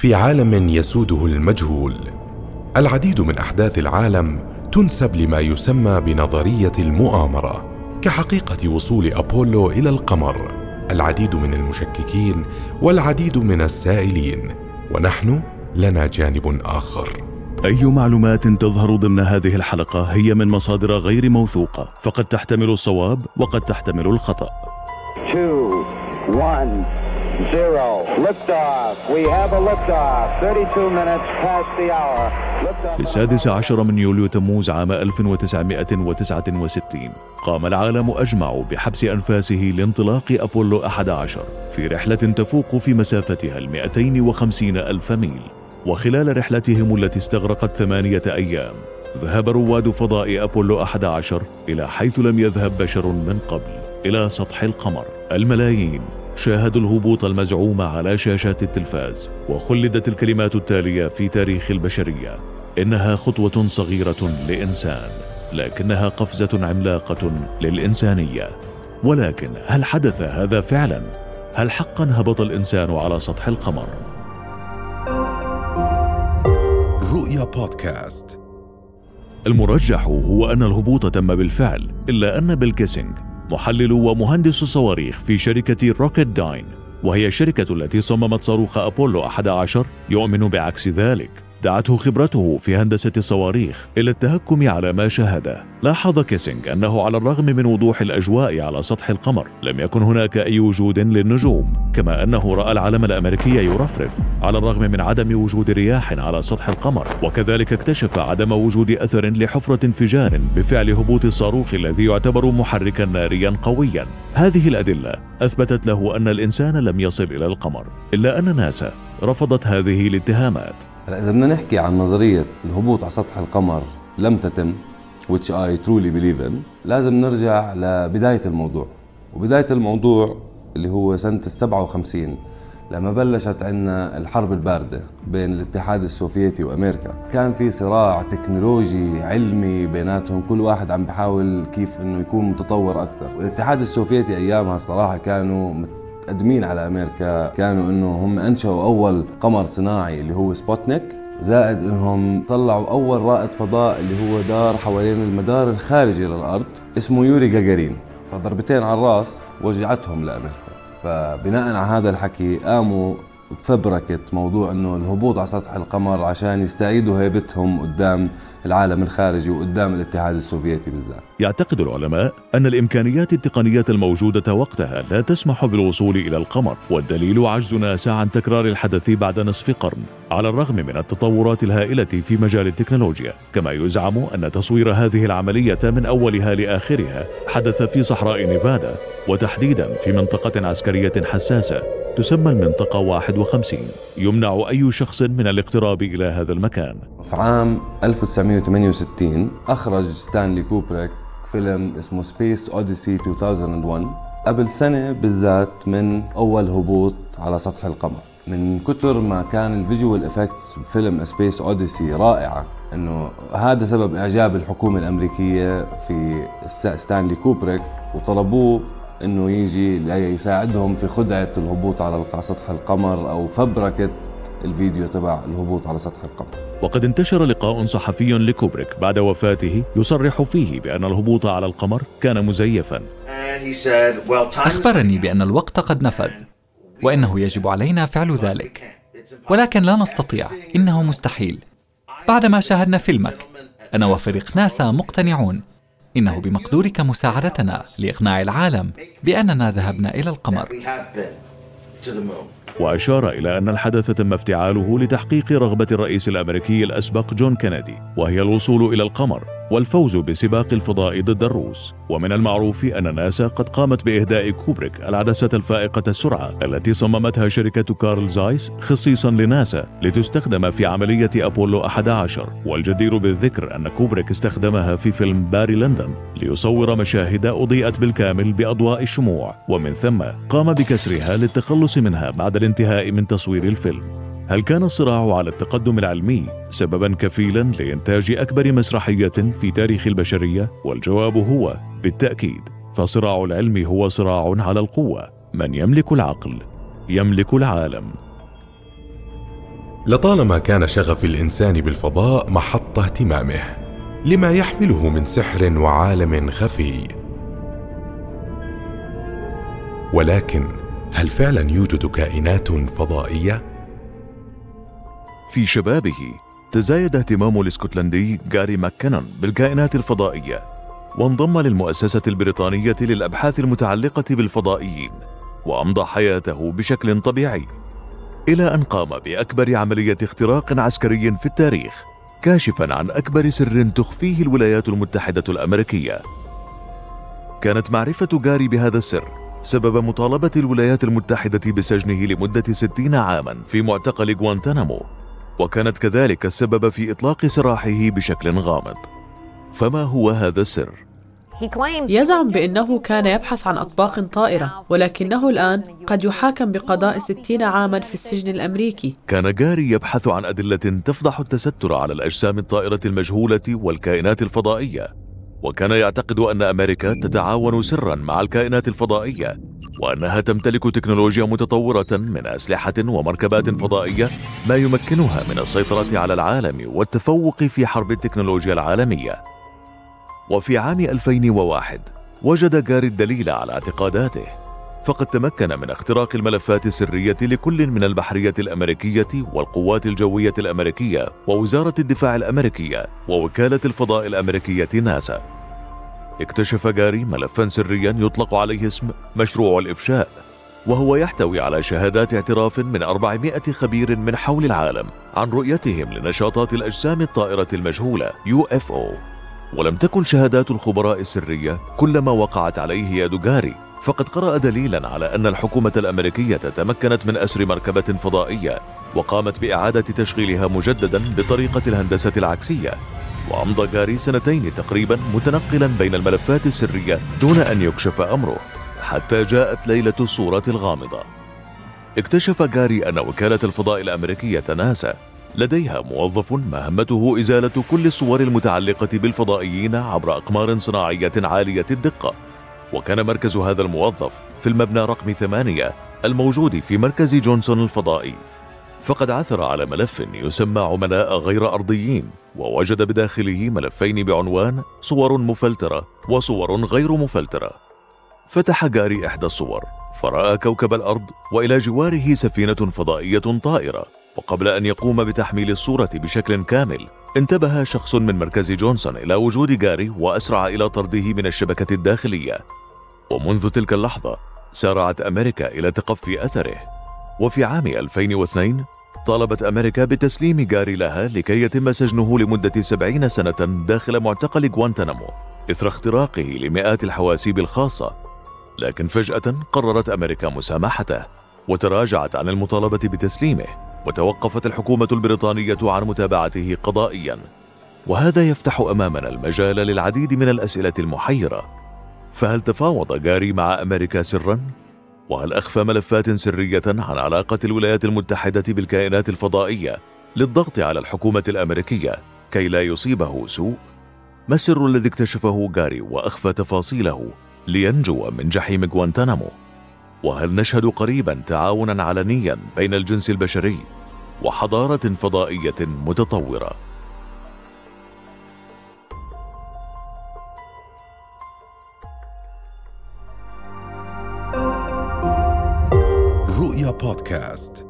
في عالم يسوده المجهول. العديد من أحداث العالم تنسب لما يسمى بنظرية المؤامرة كحقيقة وصول أبولو إلى القمر. العديد من المشككين والعديد من السائلين ونحن لنا جانب آخر. أي معلومات تظهر ضمن هذه الحلقة هي من مصادر غير موثوقة فقد تحتمل الصواب وقد تحتمل الخطأ. Two, one. Zero. Liftoff. We have a liftoff. 32 minutes past the hour. في السادس عشر من يوليو تموز عام 1969 قام العالم أجمع بحبس أنفاسه لانطلاق أبولو 11 في رحلة تفوق في مسافتها ال 250 ألف ميل وخلال رحلتهم التي استغرقت ثمانية أيام ذهب رواد فضاء أبولو 11 إلى حيث لم يذهب بشر من قبل إلى سطح القمر الملايين شاهدوا الهبوط المزعوم على شاشات التلفاز وخلدت الكلمات التالية في تاريخ البشرية. إنها خطوة صغيرة لإنسان لكنها قفزة عملاقة للإنسانية. ولكن هل حدث هذا فعلا؟ هل حقا هبط الإنسان على سطح القمر؟ رؤيا بودكاست. المرجح هو أن الهبوط تم بالفعل إلا أن بيل كيسنج محلل ومهندس صواريخ في شركة Rocketdyne وهي الشركة التي صممت صاروخ أبولو 11 يؤمن بعكس ذلك. دعته خبرته في هندسة الصواريخ إلى التهكم على ما شاهده لاحظ كيسينج أنه على الرغم من وضوح الأجواء على سطح القمر لم يكن هناك أي وجود للنجوم كما أنه رأى العلم الأمريكي يرفرف على الرغم من عدم وجود رياح على سطح القمر. وكذلك اكتشف عدم وجود أثر لحفرة انفجار بفعل هبوط الصاروخ الذي يعتبر محركا ناريا قويا. هذه الأدلة أثبتت له أن الإنسان لم يصل إلى القمر إلا أن ناسا رفضت هذه الاتهامات. هلا إذا بدنا نحكي عن نظرية الهبوط على سطح القمر لم تتم which I truly believe in لازم نرجع لبداية الموضوع. وبداية الموضوع اللي هو سنة ال 57 لما بلشت عندنا الحرب الباردة بين الاتحاد السوفيتي وأمريكا. كان في صراع تكنولوجي علمي بيناتهم كل واحد عم بحاول كيف إنه يكون متطور أكثر والاتحاد السوفيتي أيامها الصراحه كانوا متقدمين على أمريكا كانوا إنه هم أنشأوا أول قمر صناعي اللي هو سبوتنيك. زائد إنهم طلعوا أول رائد فضاء اللي هو دار حوالين المدار الخارجي للأرض اسمه يوري جاجارين فضربتين على الراس وجعتهم لأمريكا. فبناء على هذا الحكي قاموا بفبركة موضوع إنه الهبوط على سطح القمر عشان يستعيدوا هيبتهم قدام العالم الخارجي وقدام الاتحاد السوفيتي بالذات. يعتقد العلماء أن الإمكانيات التقنيه الموجودة وقتها لا تسمح بالوصول إلى القمر، والدليل عجز ناسا عن تكرار الحدث بعد نصف قرن، على الرغم من التطورات الهائلة في مجال التكنولوجيا، كما يزعم أن تصوير هذه العملية من أولها لآخرها حدث في صحراء نيفادا، وتحديدا في منطقة عسكرية حساسة تسمى المنطقة 51 يمنع أي شخص من الاقتراب إلى هذا المكان. في عام 1968 أخرج ستانلي كوبريك فيلم اسمه Space Odyssey 2001 قبل سنة بالذات من أول هبوط على سطح القمر. من كتر ما كان ال visual effects بفيلم Space Odyssey رائعة إنه هذا سبب إعجاب الحكومة الأمريكية في ستانلي كوبريك وطلبوه إنه يجي يساعدهم في خدعة الهبوط على سطح القمر أو فبركة الفيديو تبع الهبوط على سطح القمر. وقد انتشر لقاء صحفي لكوبريك بعد وفاته يصرح فيه بأن الهبوط على القمر كان مزيفا. أخبرني بأن الوقت قد نفذ وإنه يجب علينا فعل ذلك. ولكن لا نستطيع إنه مستحيل. بعدما شاهدنا فيلمك أنا وفريق ناسا مقتنعون. إنه بمقدورك مساعدتنا لإقناع العالم بأننا ذهبنا إلى القمر. وأشار إلى أن الحدث تم افتعاله لتحقيق رغبة الرئيس الأمريكي الأسبق جون كينيدي وهي الوصول إلى القمر والفوز بسباق الفضاء ضد الروس. ومن المعروف أن ناسا قد قامت بإهداء كوبريك العدسة الفائقة السرعة التي صممتها شركة كارل زايس خصيصا لناسا لتستخدم في عملية أبولو 11 والجدير بالذكر أن كوبريك استخدمها في فيلم باري ليندون ليصور مشاهد أضيئت بالكامل بأضواء الشموع. ومن ثم قام بكسرها للتخلص منها بعد الانتهاء من تصوير الفيلم. هل كان الصراع على التقدم العلمي سببا كفيلا لإنتاج أكبر مسرحية في تاريخ البشرية؟ والجواب هو بالتأكيد فصراع العلم هو صراع على القوة. من يملك العقل يملك العالم. لطالما كان شغف الإنسان بالفضاء محط اهتمامه لما يحمله من سحر وعالم خفي. ولكن هل فعلا يوجد كائنات فضائية؟ في شبابه تزايد اهتمام الاسكتلندي جاري ماككنن بالكائنات الفضائية وانضم للمؤسسة البريطانية للأبحاث المتعلقة بالفضائيين وأمضى حياته بشكل طبيعي إلى أن قام بأكبر عملية اختراق عسكري في التاريخ كاشفا عن أكبر سر تخفيه الولايات المتحدة الأمريكية. كانت معرفة جاري بهذا السر سبب مطالبة الولايات المتحدة بسجنه لمدة ستين عاما في معتقل غوانتانامو وكانت كذلك السبب في إطلاق سراحه بشكل غامض. فما هو هذا السر؟ يزعم بأنه كان يبحث عن أطباق طائرة ولكنه الآن قد يحاكم بقضاء ستين عاما في السجن الأمريكي. كان جاري يبحث عن أدلة تفضح التستر على الأجسام الطائرة المجهولة والكائنات الفضائية. وكان يعتقد أن أمريكا تتعاون سرا مع الكائنات الفضائية وأنها تمتلك تكنولوجيا متطورة من أسلحة ومركبات فضائية ما يمكنها من السيطرة على العالم والتفوق في حرب التكنولوجيا العالمية. وفي عام 2001 وجد جاري الدليل على اعتقاداته فقد تمكن من اختراق الملفات السرية لكل من البحرية الأمريكية والقوات الجوية الأمريكية ووزارة الدفاع الأمريكية ووكالة الفضاء الأمريكية ناسا. اكتشف جاري ملفا سريا يطلق عليه اسم مشروع الإفشاء وهو يحتوي على شهادات اعتراف من 400 خبير من حول العالم عن رؤيتهم لنشاطات الأجسام الطائرة المجهولة UFO ولم تكن شهادات الخبراء السرية كل ما وقعت عليه يد جاري. فقد قرأ دليلا على أن الحكومة الأمريكية تمكنت من أسر مركبة فضائية وقامت بإعادة تشغيلها مجددا بطريقة الهندسة العكسية وأمضى جاري سنتين تقريبا متنقلا بين الملفات السرية دون أن يكشف أمره حتى جاءت ليلة الصورة الغامضة. اكتشف جاري أن وكالة الفضاء الأمريكية ناسا لديها موظف مهمته إزالة كل الصور المتعلقة بالفضائيين عبر أقمار صناعية عالية الدقة. وكان مركز هذا الموظف في المبنى رقم ثمانية الموجود في مركز جونسون الفضائي. فقد عثر على ملف يسمى عملاء غير أرضيين ووجد بداخله ملفين بعنوان صور مفلترة وصور غير مفلترة. فتح جاري إحدى الصور فرأى كوكب الأرض وإلى جواره سفينة فضائية طائرة وقبل أن يقوم بتحميل الصورة بشكل كامل انتبه شخص من مركز جونسون إلى وجود جاري وأسرع إلى طرده من الشبكة الداخلية. ومنذ تلك اللحظة سارعت أمريكا إلى تقفي أثره. وفي عام 2002 طالبت أمريكا بتسليم جاري لها لكي يتم سجنه لمدة سبعين سنة داخل معتقل غوانتنامو إثر اختراقه لمئات الحواسيب الخاصة. لكن فجأة قررت أمريكا مسامحته وتراجعت عن المطالبة بتسليمه وتوقفت الحكومة البريطانية عن متابعته قضائيا. وهذا يفتح أمامنا المجال للعديد من الأسئلة المحيرة. فهل تفاوض جاري مع أمريكا سرا؟ وهل أخفى ملفات سرية عن علاقة الولايات المتحدة بالكائنات الفضائية للضغط على الحكومة الأمريكية كي لا يصيبه سوء؟ ما السر الذي اكتشفه جاري وأخفى تفاصيله لينجو من جحيم غوانتانامو؟ وهل نشهد قريبا تعاونا علنيا بين الجنس البشري وحضارة فضائية متطورة؟ بودكاست